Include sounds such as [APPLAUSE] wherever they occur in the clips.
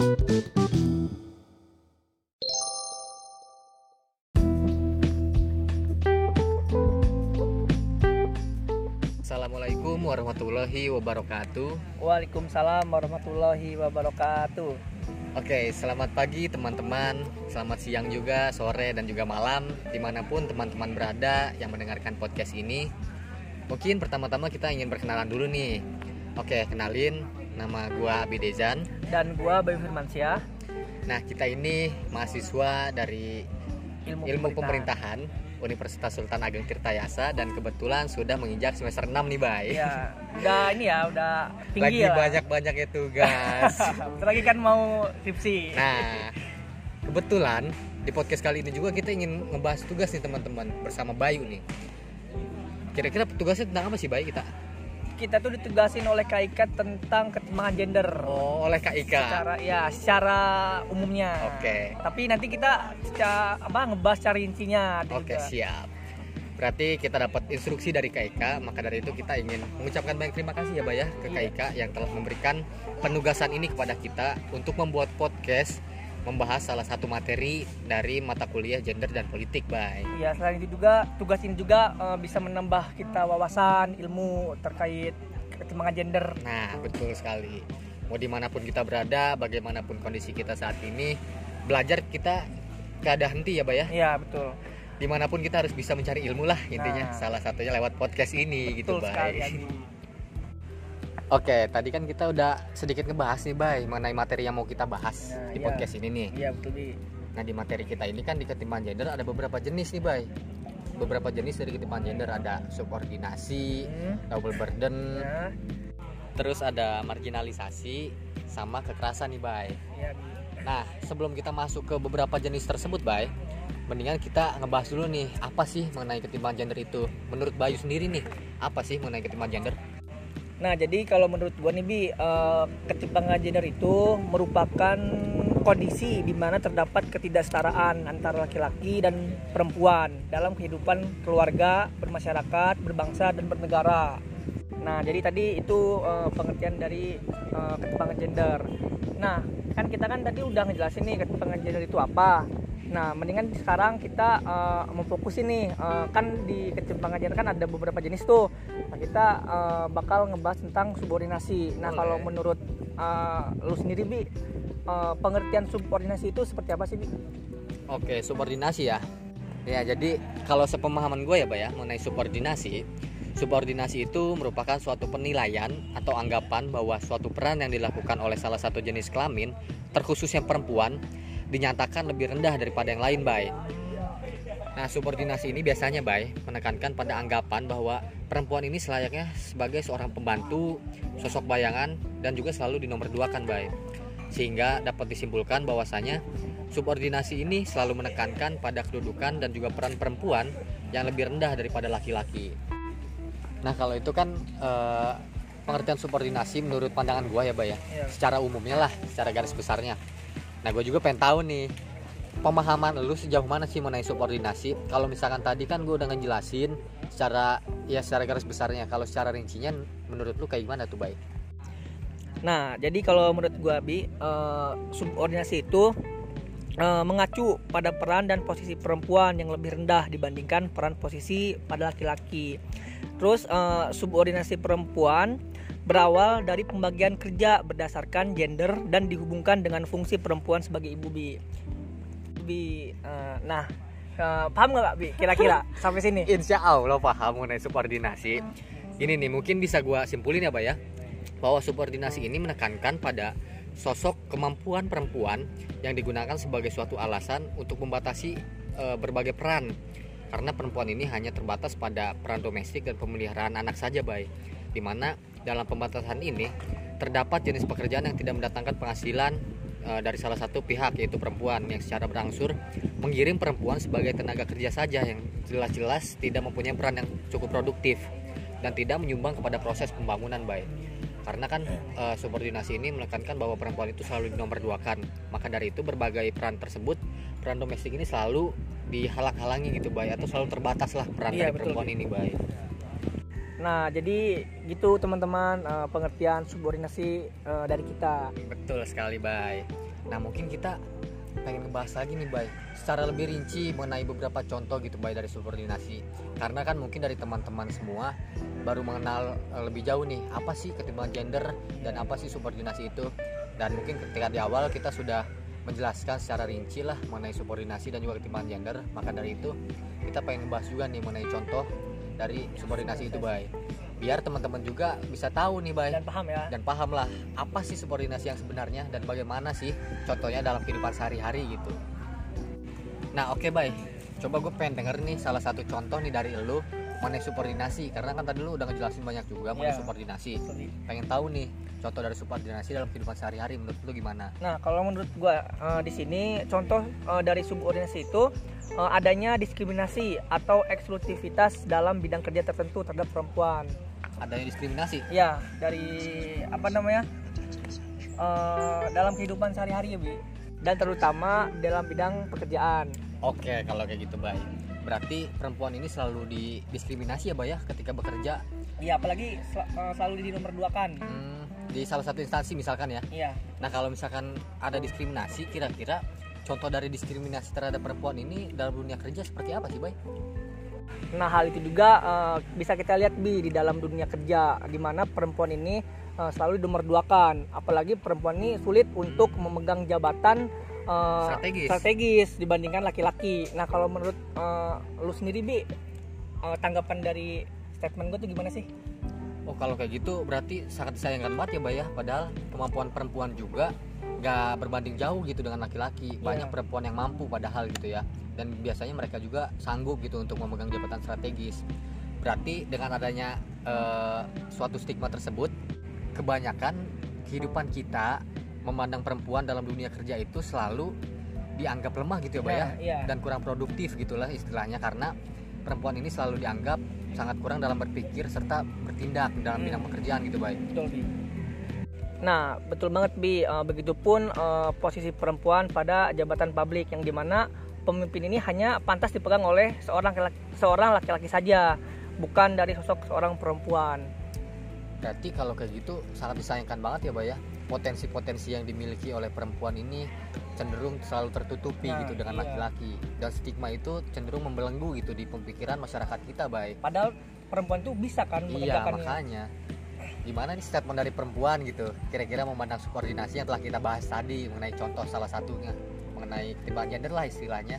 Assalamualaikum warahmatullahi wabarakatuh. Waalaikumsalam warahmatullahi wabarakatuh. Oke, selamat pagi teman-teman. Selamat siang juga, sore dan juga malam, di mana pun teman-teman berada yang mendengarkan podcast ini. Mungkin pertama-tama kita ingin berkenalan dulu nih. Oke, kenalin, nama gua Abi Dezan. Dan gua Bayu Firmansyah, Nah, kita ini mahasiswa dari ilmu, Ilmu Pemerintahan Universitas Sultan Ageng Tirtayasa dan kebetulan sudah menginjak semester 6 nih, Bay. Ya, udah ini ya, udah tinggi Lagi ya. banyak-banyaknya tugas. [LAUGHS] Bentar lagi kan mau skripsi. Nah, kebetulan di podcast kali ini juga kita ingin ngebahas tugas nih teman-teman bersama Bayu nih. Kira-kira tugasnya tentang apa sih Bayu kita? Kita tuh ditugasin oleh KIK tentang ketimpangan gender. Oh, oleh Kak Ika. Secara ya, secara umumnya. Oke. Tapi nanti kita secara apa ngebahas secara intinya Oke, juga. siap. Berarti kita dapat instruksi dari Kak Ika, maka dari itu kita ingin mengucapkan banyak terima kasih ya Bay ya ke Kak Iya. Yang telah memberikan penugasan ini kepada kita untuk membuat podcast membahas salah satu materi dari mata kuliah gender dan politik, Bay. Ya, selain itu juga tugas ini juga eh, bisa menambah kita wawasan ilmu terkait ketimpangan gender. Nah, betul sekali. Mau di mana pun kita berada, bagaimanapun kondisi kita saat ini, belajar kita gak ada henti ya, Bay ya. Iya, betul. Di mana pun kita harus bisa mencari ilmu lah intinya. Nah. Salah satunya lewat podcast ini gitu, Betul sekali. Bay. Oke, tadi kan kita udah sedikit ngebahas nih, Bay, mengenai materi yang mau kita bahas Nah, di iya. podcast ini nih. Iya, betul, Bi. Nah, di materi kita ini kan di ketimpangan gender ada beberapa jenis nih, Bay. Beberapa jenis dari ketimpangan gender ada subordinasi, Hmm. double burden, Ya, terus ada marginalisasi sama kekerasan nih, Bay. iya, Bi. Nah, sebelum kita masuk ke beberapa jenis tersebut, Bay, mendingan kita ngebahas dulu nih, apa sih mengenai ketimpangan gender itu? Menurut Bayu sendiri nih, apa sih mengenai ketimpangan gender? Nah, jadi kalau menurut gua nih Bi, eh, ketimpangan gender itu merupakan kondisi di mana terdapat ketidaksetaraan antara laki-laki dan perempuan dalam kehidupan keluarga, bermasyarakat, berbangsa dan bernegara. Nah, jadi tadi itu eh, pengertian dari eh, ketimpangan gender. Nah, kan kita kan tadi udah ngejelasin nih ketimpangan gender itu apa. Nah, mendingan sekarang kita eh, memfokusin nih eh, kan di gender kan ada beberapa jenis tuh. Nah, kita eh, bakal ngebahas tentang subordinasi. Nah, Boleh. kalau menurut eh, lu sendiri Bi, eh, pengertian subordinasi itu seperti apa sih, Bi? Oke, subordinasi ya. Ya, jadi kalau sepemahaman gue ya, Bay, ya, mengenai subordinasi, subordinasi itu merupakan suatu penilaian atau anggapan bahwa suatu peran yang dilakukan oleh salah satu jenis kelamin, terkhususnya perempuan, dinyatakan lebih rendah daripada yang lain, Bay. Nah, subordinasi ini biasanya, Bay, menekankan pada anggapan bahwa perempuan ini selayaknya sebagai seorang pembantu, sosok bayangan, dan juga selalu dinomorduakan, Bay. Sehingga dapat disimpulkan bahwasanya subordinasi ini selalu menekankan pada kedudukan dan juga peran perempuan yang lebih rendah daripada laki-laki. Nah, kalau itu kan eh, pengertian subordinasi menurut pandangan gua ya, Bay ya. Iya. Secara umumnya lah, secara garis besarnya. Nah, gue juga pengen tahu nih pemahaman lu sejauh mana sih mengenai subordinasi? Kalau misalkan tadi kan gue udah ngejelasin secara ya secara garis besarnya. Kalau secara rincinya menurut lu kayak gimana tuh, Bay? Nah, jadi kalau menurut gua Bi, eh, subordinasi itu eh, mengacu pada peran dan posisi perempuan yang lebih rendah dibandingkan peran posisi pada laki-laki. Terus eh, subordinasi perempuan berawal dari pembagian kerja berdasarkan gender dan dihubungkan dengan fungsi perempuan sebagai ibu Bi. Bi, eh, nah eh, paham nggak Bi kira-kira [LAUGHS] sampai sini? Insya Allah paham mengenai subordinasi. Ini nih mungkin bisa gua simpulin ya, Bay ya. Bahwa subordinasi ini menekankan pada sosok kemampuan perempuan yang digunakan sebagai suatu alasan untuk membatasi eh, berbagai peran. Karena perempuan ini hanya terbatas pada peran domestik dan pemeliharaan anak saja, Bay. Di mana dalam pembatasan ini terdapat jenis pekerjaan yang tidak mendatangkan penghasilan eh, dari salah satu pihak yaitu perempuan yang secara berangsur mengirim perempuan sebagai tenaga kerja saja yang jelas-jelas tidak mempunyai peran yang cukup produktif dan tidak menyumbang kepada proses pembangunan baik karena kan eh, subordinasi ini menekankan bahwa perempuan itu selalu dinomorduakan. Maka dari itu berbagai peran tersebut peran domestik ini selalu dihalang-halangi gitu baik atau selalu terbatas lah peran Iya, dari betul, perempuan ini baik Nah, jadi gitu teman-teman eh, pengertian subordinasi eh, dari kita. betul sekali baik nah mungkin kita pengen ngebahas lagi nih Bay. Secara lebih rinci mengenai beberapa contoh gitu Bay dari subordinasi. Karena kan mungkin dari teman-teman semua baru mengenal eh, lebih jauh nih apa sih ketimpangan gender dan apa sih subordinasi itu. Dan mungkin ketika di awal kita sudah menjelaskan secara rinci lah mengenai subordinasi dan juga ketimpangan gender maka dari itu kita pengen ngebahas juga nih mengenai contoh dari subordinasi itu Bay. Biar teman-teman juga bisa tahu nih Bay. Dan paham ya. Dan paham lah apa sih subordinasi yang sebenarnya dan bagaimana sih contohnya dalam kehidupan sehari-hari gitu. Nah oke Bay, coba gue pengen denger nih salah satu contoh nih dari lu mengenai subordinasi karena kan tadi lu udah ngejelasin banyak juga mengenai Iya. subordinasi. Pengen tahu nih contoh dari subordinasi dalam kehidupan sehari-hari menurut lu gimana? Nah, kalau menurut gua eh, di sini contoh eh, dari subordinasi itu eh, adanya diskriminasi atau eksklusivitas dalam bidang kerja tertentu terhadap perempuan. Adanya diskriminasi? Ya, dari apa namanya? eh, dalam kehidupan sehari-hari ya, Bi. Dan terutama dalam bidang pekerjaan. Oke kalau kayak gitu Bay. Berarti perempuan ini selalu didiskriminasi ya Bay ya ketika bekerja Iya, apalagi sel- eh, selalu di nomor dua kan. hmm, di salah satu instansi misalkan ya. Iya. Nah kalau misalkan ada diskriminasi, kira-kira contoh dari diskriminasi terhadap perempuan ini dalam dunia kerja seperti apa sih, Bay? Nah, hal itu juga eh, bisa kita lihat Bi di dalam dunia kerja di mana perempuan ini eh, selalu dinomorduakan. Apalagi perempuan ini sulit untuk memegang jabatan eh, Strategis. strategis dibandingkan laki-laki. Nah, kalau menurut eh, lu sendiri Bi eh, tanggapan dari statement gue tuh gimana sih? Oh kalau kayak gitu berarti sangat disayangkan banget ya, Bay ya. Padahal kemampuan perempuan juga nggak berbanding jauh gitu dengan laki-laki. Banyak Iya. perempuan yang mampu padahal gitu ya. Dan biasanya mereka juga sanggup gitu untuk memegang jabatan strategis. Berarti dengan adanya eh, suatu stigma tersebut, kebanyakan kehidupan kita memandang perempuan dalam dunia kerja itu selalu dianggap lemah gitu ya, Bay ya. Iya. dan kurang produktif gitulah istilahnya karena perempuan ini selalu dianggap sangat kurang dalam berpikir serta bertindak dalam Hmm. bidang pekerjaan gitu Bay. Betul Bi. Nah, betul banget Bi. Eh, begitupun eh, posisi perempuan pada jabatan publik yang di mana pemimpin ini hanya pantas dipegang oleh seorang laki- seorang laki-laki saja, bukan dari sosok seorang perempuan. Berarti kalau kayak gitu sangat disayangkan banget ya Bay ya. Potensi-potensi yang dimiliki oleh perempuan ini cenderung selalu tertutupi Nah, gitu dengan iya. laki-laki. Dan stigma itu cenderung membelenggu gitu di pemikiran masyarakat kita Bay. Padahal perempuan tuh bisa kan Iya makanya. Gimana nih statement dari perempuan gitu? Kira-kira memandang subordinasi yang telah kita bahas tadi mengenai contoh salah satunya mengenai ketimpangan gender lah istilahnya.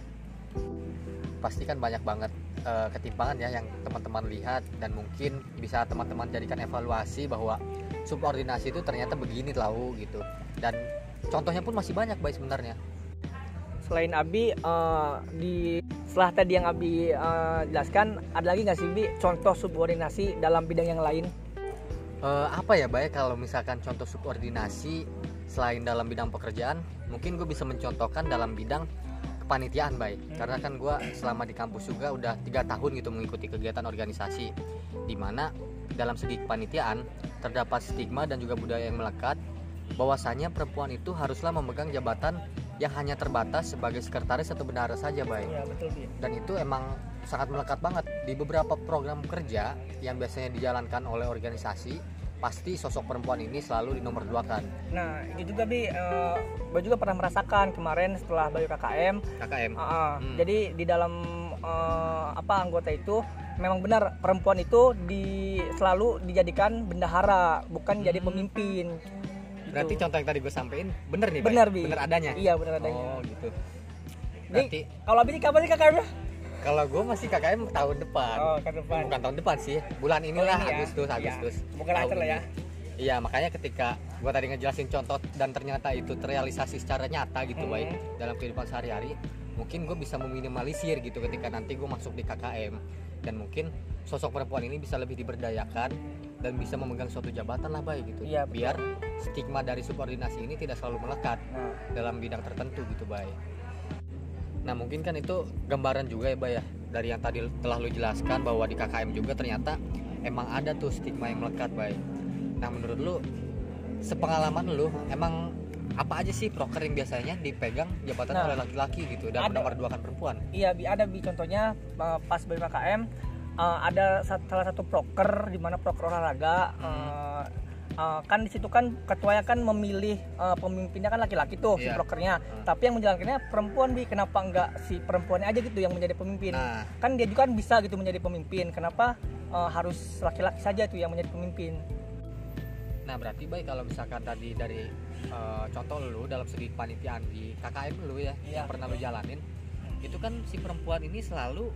Pasti kan banyak banget eh, ketimpangan ya yang teman-teman lihat dan mungkin bisa teman-teman jadikan evaluasi bahwa subordinasi itu ternyata begini tahu gitu. Dan contohnya pun masih banyak baik sebenarnya. Selain Abi eh, di setelah tadi yang Abi eh, jelaskan, ada lagi nggak sih Bi contoh subordinasi dalam bidang yang lain? Eh, apa ya baik kalau misalkan contoh subordinasi selain dalam bidang pekerjaan? Mungkin gue bisa mencontohkan dalam bidang kepanitiaan baik Hmm. karena kan gue selama di kampus juga udah tiga tahun gitu mengikuti kegiatan organisasi. Di mana dalam segi kepanitiaan terdapat stigma dan juga budaya yang melekat bahwasanya perempuan itu haruslah memegang jabatan yang hanya terbatas sebagai sekretaris atau bendahara saja baik Iya betul Bi. dan itu emang sangat melekat banget di beberapa program kerja yang biasanya dijalankan oleh organisasi pasti sosok perempuan ini selalu dinomorduakan Nah itu juga Bi, gue juga pernah merasakan kemarin setelah Bayu KKM KKM ah. Hmm. Jadi di dalam eh, apa anggota itu memang benar perempuan itu di selalu dijadikan bendahara, bukan jadi Hmm. pemimpin. Gitu. berarti contoh yang tadi gue sampein bener nih Bay? benar bi. bener adanya Iya benar adanya. oh gitu Jadi berarti kalau Abi kapan sih KKM-nya? kalau gue masih KKM tahun depan Oh ke depan. bukan tahun depan sih bulan inilah ini ya? Agustus Iya. Agustus Semoga lancar tahun lah ya. iya makanya ketika gue tadi ngejelasin contoh dan ternyata itu terrealisasi secara nyata gitu Hmm. baik dalam kehidupan sehari-hari mungkin gue bisa meminimalisir gitu ketika nanti gue masuk di KKM dan mungkin sosok perempuan ini bisa lebih diberdayakan dan bisa memegang suatu jabatan lah baik gitu. Iya, betul. biar stigma dari subordinasi ini tidak selalu melekat Nah, dalam bidang tertentu gitu bay. Nah mungkin kan itu gambaran juga ya bay ya dari yang tadi telah lu jelaskan bahwa di KKM juga ternyata emang ada tuh stigma yang melekat bay. Nah menurut lu sepengalaman lu emang apa aja sih proker yang biasanya dipegang jabatan Nah, oleh laki-laki gitu dan ada. menomorduakan perempuan iya bi ada bi contohnya eh, pas KKM eh, ada salah satu proker di mana proker olahraga Hmm. eh, uh, kan di situ kan ketuanya kan memilih uh, pemimpinnya kan laki-laki tuh si Iya. brokernya Hmm. tapi yang menjalankannya perempuan bi kenapa enggak si perempuannya aja gitu yang menjadi pemimpin Nah, kan dia juga kan bisa gitu menjadi pemimpin kenapa uh, harus laki-laki saja tuh yang menjadi pemimpin nah berarti baik kalau misalkan tadi dari eh, contoh lu dalam segi panitiaan di KKM lu ya Iya. yang pernah lu jalanin itu kan si perempuan ini selalu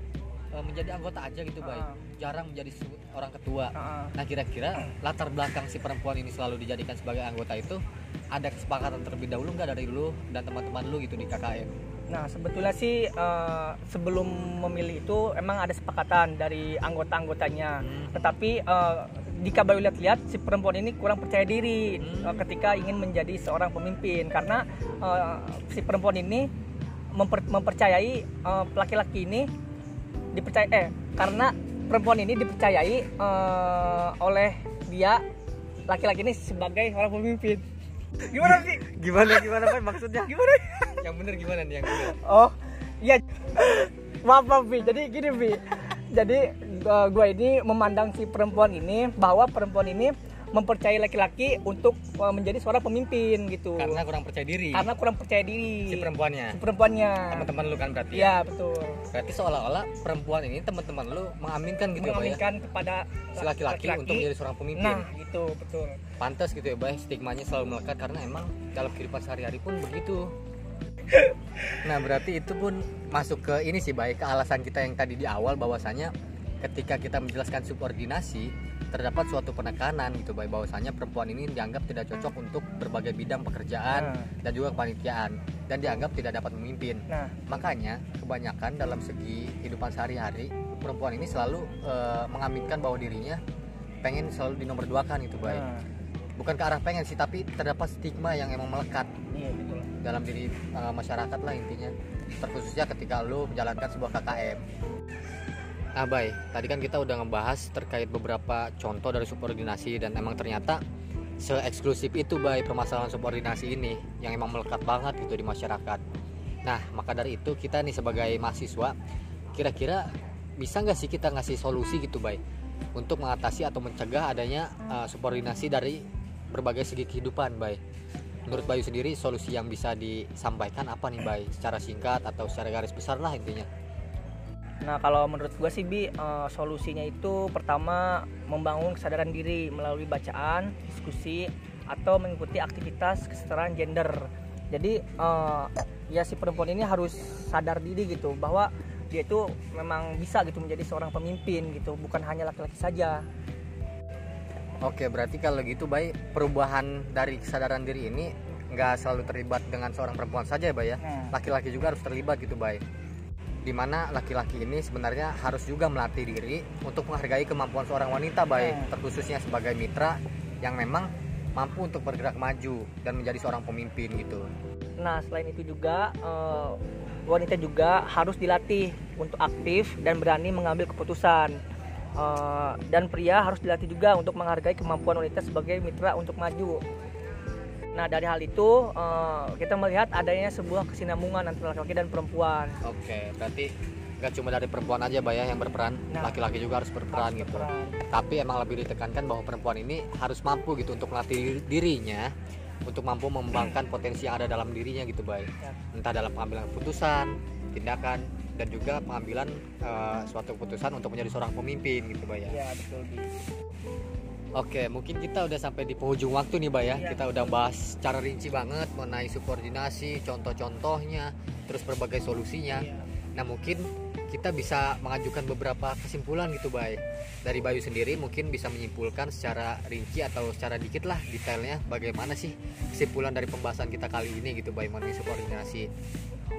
eh, menjadi anggota aja gitu baik Ah. jarang menjadi orang ketua Heeh. nah kira-kira latar belakang si perempuan ini selalu dijadikan sebagai anggota itu ada kesepakatan terlebih dahulu nggak dari lu dan teman-teman lu gitu di KKM Nah sebetulnya sih eh, sebelum memilih itu emang ada sepakatan dari anggota-anggotanya. Hmm. Tetapi eh, jika baru lihat-lihat si perempuan ini kurang percaya diri Hmm. eh, ketika ingin menjadi seorang pemimpin karena eh, si perempuan ini memper- mempercayai eh, laki-laki ini dipercaya eh karena perempuan ini dipercayai eh, oleh dia laki-laki ini sebagai orang pemimpin. Gimana sih? [LAUGHS] gimana gimana Bay, maksudnya Gimana? yang bener gimana nih yang bener Oh, iya. Maaf, maaf, Vi. Jadi gini, Vi. Jadi uh, gue ini memandang si perempuan ini bahwa perempuan ini mempercayai laki-laki untuk uh, menjadi seorang pemimpin gitu. karena kurang percaya diri Karena kurang percaya diri. si perempuannya Si perempuannya. teman-teman lu kan berarti ya Iya, betul. berarti seolah-olah perempuan ini teman-teman lu mengaminkan gitu ya ya Mengaminkan kepada si laki-laki untuk menjadi seorang pemimpin Nah, gitu, betul. pantas gitu ya bay stigmanya selalu melekat karena emang dalam kehidupan sehari-hari pun begitu [LAUGHS] nah berarti itu pun masuk ke ini sih bay ke alasan kita yang tadi di awal bahwasanya ketika kita menjelaskan subordinasi terdapat suatu penekanan gitu bay bahwasanya perempuan ini dianggap tidak cocok untuk berbagai bidang pekerjaan Nah, dan juga kepanitiaan dan dianggap tidak dapat memimpin. Nah, makanya kebanyakan dalam segi kehidupan sehari-hari perempuan ini selalu eh, mengaminkan bahwa dirinya pengen selalu dinomorduakan gitu bay. Nah, bukan ke arah pengen sih tapi terdapat stigma yang emang melekat iya betul. dalam diri uh, masyarakat lah intinya. Terkhususnya ketika lu menjalankan sebuah KKM nah bay tadi kan kita udah ngebahas terkait beberapa contoh dari subordinasi dan emang ternyata se-eksklusif itu bay permasalahan subordinasi ini yang emang melekat banget gitu di masyarakat. Nah maka dari itu kita nih sebagai mahasiswa kira-kira bisa nggak sih kita ngasih solusi gitu bay untuk mengatasi atau mencegah adanya uh, subordinasi dari berbagai segi kehidupan bay? Menurut Bayu sendiri solusi yang bisa disampaikan apa nih Bay? Secara singkat atau secara garis besar lah intinya Nah kalau menurut gue sih Bi eh, solusinya itu pertama membangun kesadaran diri melalui bacaan, diskusi atau mengikuti aktivitas kesetaraan gender. Jadi eh, ya si perempuan ini harus sadar diri gitu bahwa dia itu memang bisa gitu menjadi seorang pemimpin gitu, bukan hanya laki-laki saja. Oke berarti kalau gitu Bay perubahan dari kesadaran diri ini nggak selalu terlibat dengan seorang perempuan saja ya Bay ya Nah, laki-laki juga harus terlibat gitu Bay di mana laki-laki ini sebenarnya harus juga melatih diri untuk menghargai kemampuan seorang wanita Hmm. terkhususnya sebagai mitra yang memang mampu untuk bergerak maju dan menjadi seorang pemimpin gitu Nah, selain itu juga eh, wanita juga harus dilatih untuk aktif dan berani mengambil keputusan. Eh, dan pria harus dilatih juga untuk menghargai kemampuan wanita sebagai mitra untuk maju. Nah, dari hal itu eh, kita melihat adanya sebuah kesinambungan antara laki-laki dan perempuan. Oke berarti nggak cuma dari perempuan aja Bay ya yang berperan Nah. laki-laki juga harus berperan Harus gitu berperan. tapi emang lebih ditekankan bahwa perempuan ini harus mampu gitu untuk melatih diri- dirinya untuk mampu mengembangkan potensi yang ada dalam dirinya gitu baik Ya. entah dalam pengambilan keputusan tindakan dan juga pengambilan eh, suatu keputusan untuk menjadi seorang pemimpin gitu Bay ya. Ya, betul. Bi. Oke, mungkin kita udah sampai di penghujung waktu nih, Bay ya. Iya. Kita udah bahas secara rinci banget mengenai subordinasi, contoh-contohnya, terus berbagai solusinya. Iya. Nah, mungkin kita bisa mengajukan beberapa kesimpulan gitu, Bay. Dari Bayu sendiri mungkin bisa menyimpulkan secara rinci atau secara dikit lah detailnya bagaimana sih kesimpulan dari pembahasan kita kali ini gitu, Bay, mengenai subordinasi.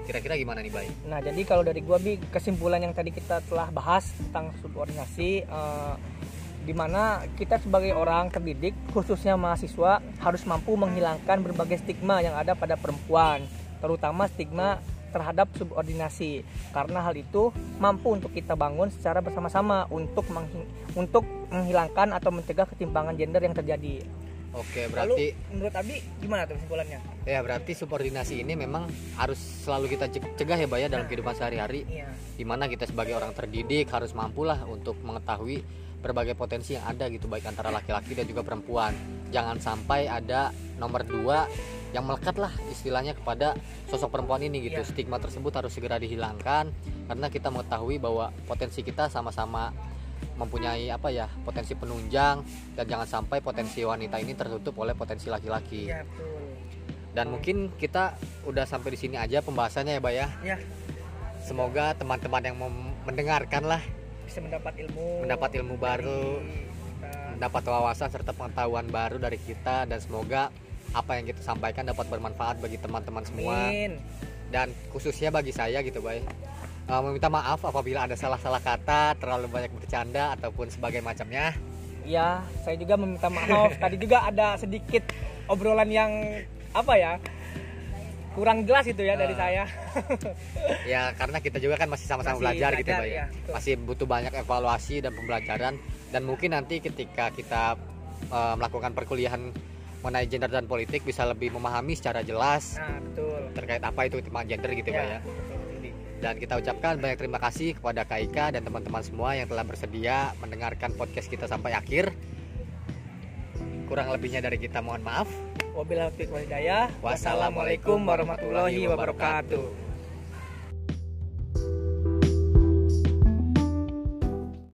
Kira-kira gimana nih, Bay? Nah, jadi kalau dari gua bi kesimpulan yang tadi kita telah bahas tentang subordinasi eh, di mana kita sebagai orang terdidik khususnya mahasiswa harus mampu menghilangkan berbagai stigma yang ada pada perempuan, terutama stigma terhadap subordinasi. Karena hal itu mampu untuk kita bangun secara bersama-sama untuk untuk menghilangkan atau mencegah ketimpangan gender yang terjadi. Oke, berarti Lalu menurut Abi gimana tuh kesimpulannya? ya berarti subordinasi ini memang harus selalu kita ce- cegah ya, Bay ya dalam kehidupan sehari-hari. Iya. di mana kita sebagai orang terdidik harus mampulah untuk mengetahui berbagai potensi yang ada gitu baik antara laki-laki dan juga perempuan jangan sampai ada nomor dua yang melekat lah istilahnya kepada sosok perempuan ini gitu Iya. stigma tersebut harus segera dihilangkan karena kita mengetahui bahwa potensi kita sama-sama mempunyai apa ya potensi penunjang dan jangan sampai potensi wanita ini tertutup oleh potensi laki-laki betul. dan mungkin kita udah sampai di sini aja pembahasannya ya Bay ya Ya semoga teman-teman yang mendengarkan lah bisa mendapat ilmu. Mendapat ilmu baru. kita. mendapat wawasan serta pengetahuan baru dari kita dan semoga apa yang kita sampaikan dapat bermanfaat bagi teman-teman semua Amin. dan khususnya bagi saya gitu Bay Eh, meminta maaf apabila ada salah-salah kata terlalu banyak bercanda ataupun sebagai macamnya Ya, saya juga meminta maaf. [LAUGHS] Tadi juga ada sedikit obrolan yang apa ya? Kurang jelas itu ya dari Ah. saya. [LAUGHS] ya karena kita juga kan masih sama-sama Masih belajar, gitu belajar, Bay ya, betul. masih butuh banyak evaluasi dan pembelajaran dan mungkin nanti ketika kita eh, melakukan perkuliahan mengenai gender dan politik bisa lebih memahami secara jelas Nah, betul. terkait apa itu tema gender gitu Bay ya betul. Jadi, dan kita ucapkan banyak terima kasih kepada Kak Ika dan teman-teman semua yang telah bersedia mendengarkan podcast kita sampai akhir kurang lebihnya dari kita mohon maaf Wabillahi taufiq wal hidayah. Wassalamualaikum warahmatullahi wabarakatuh.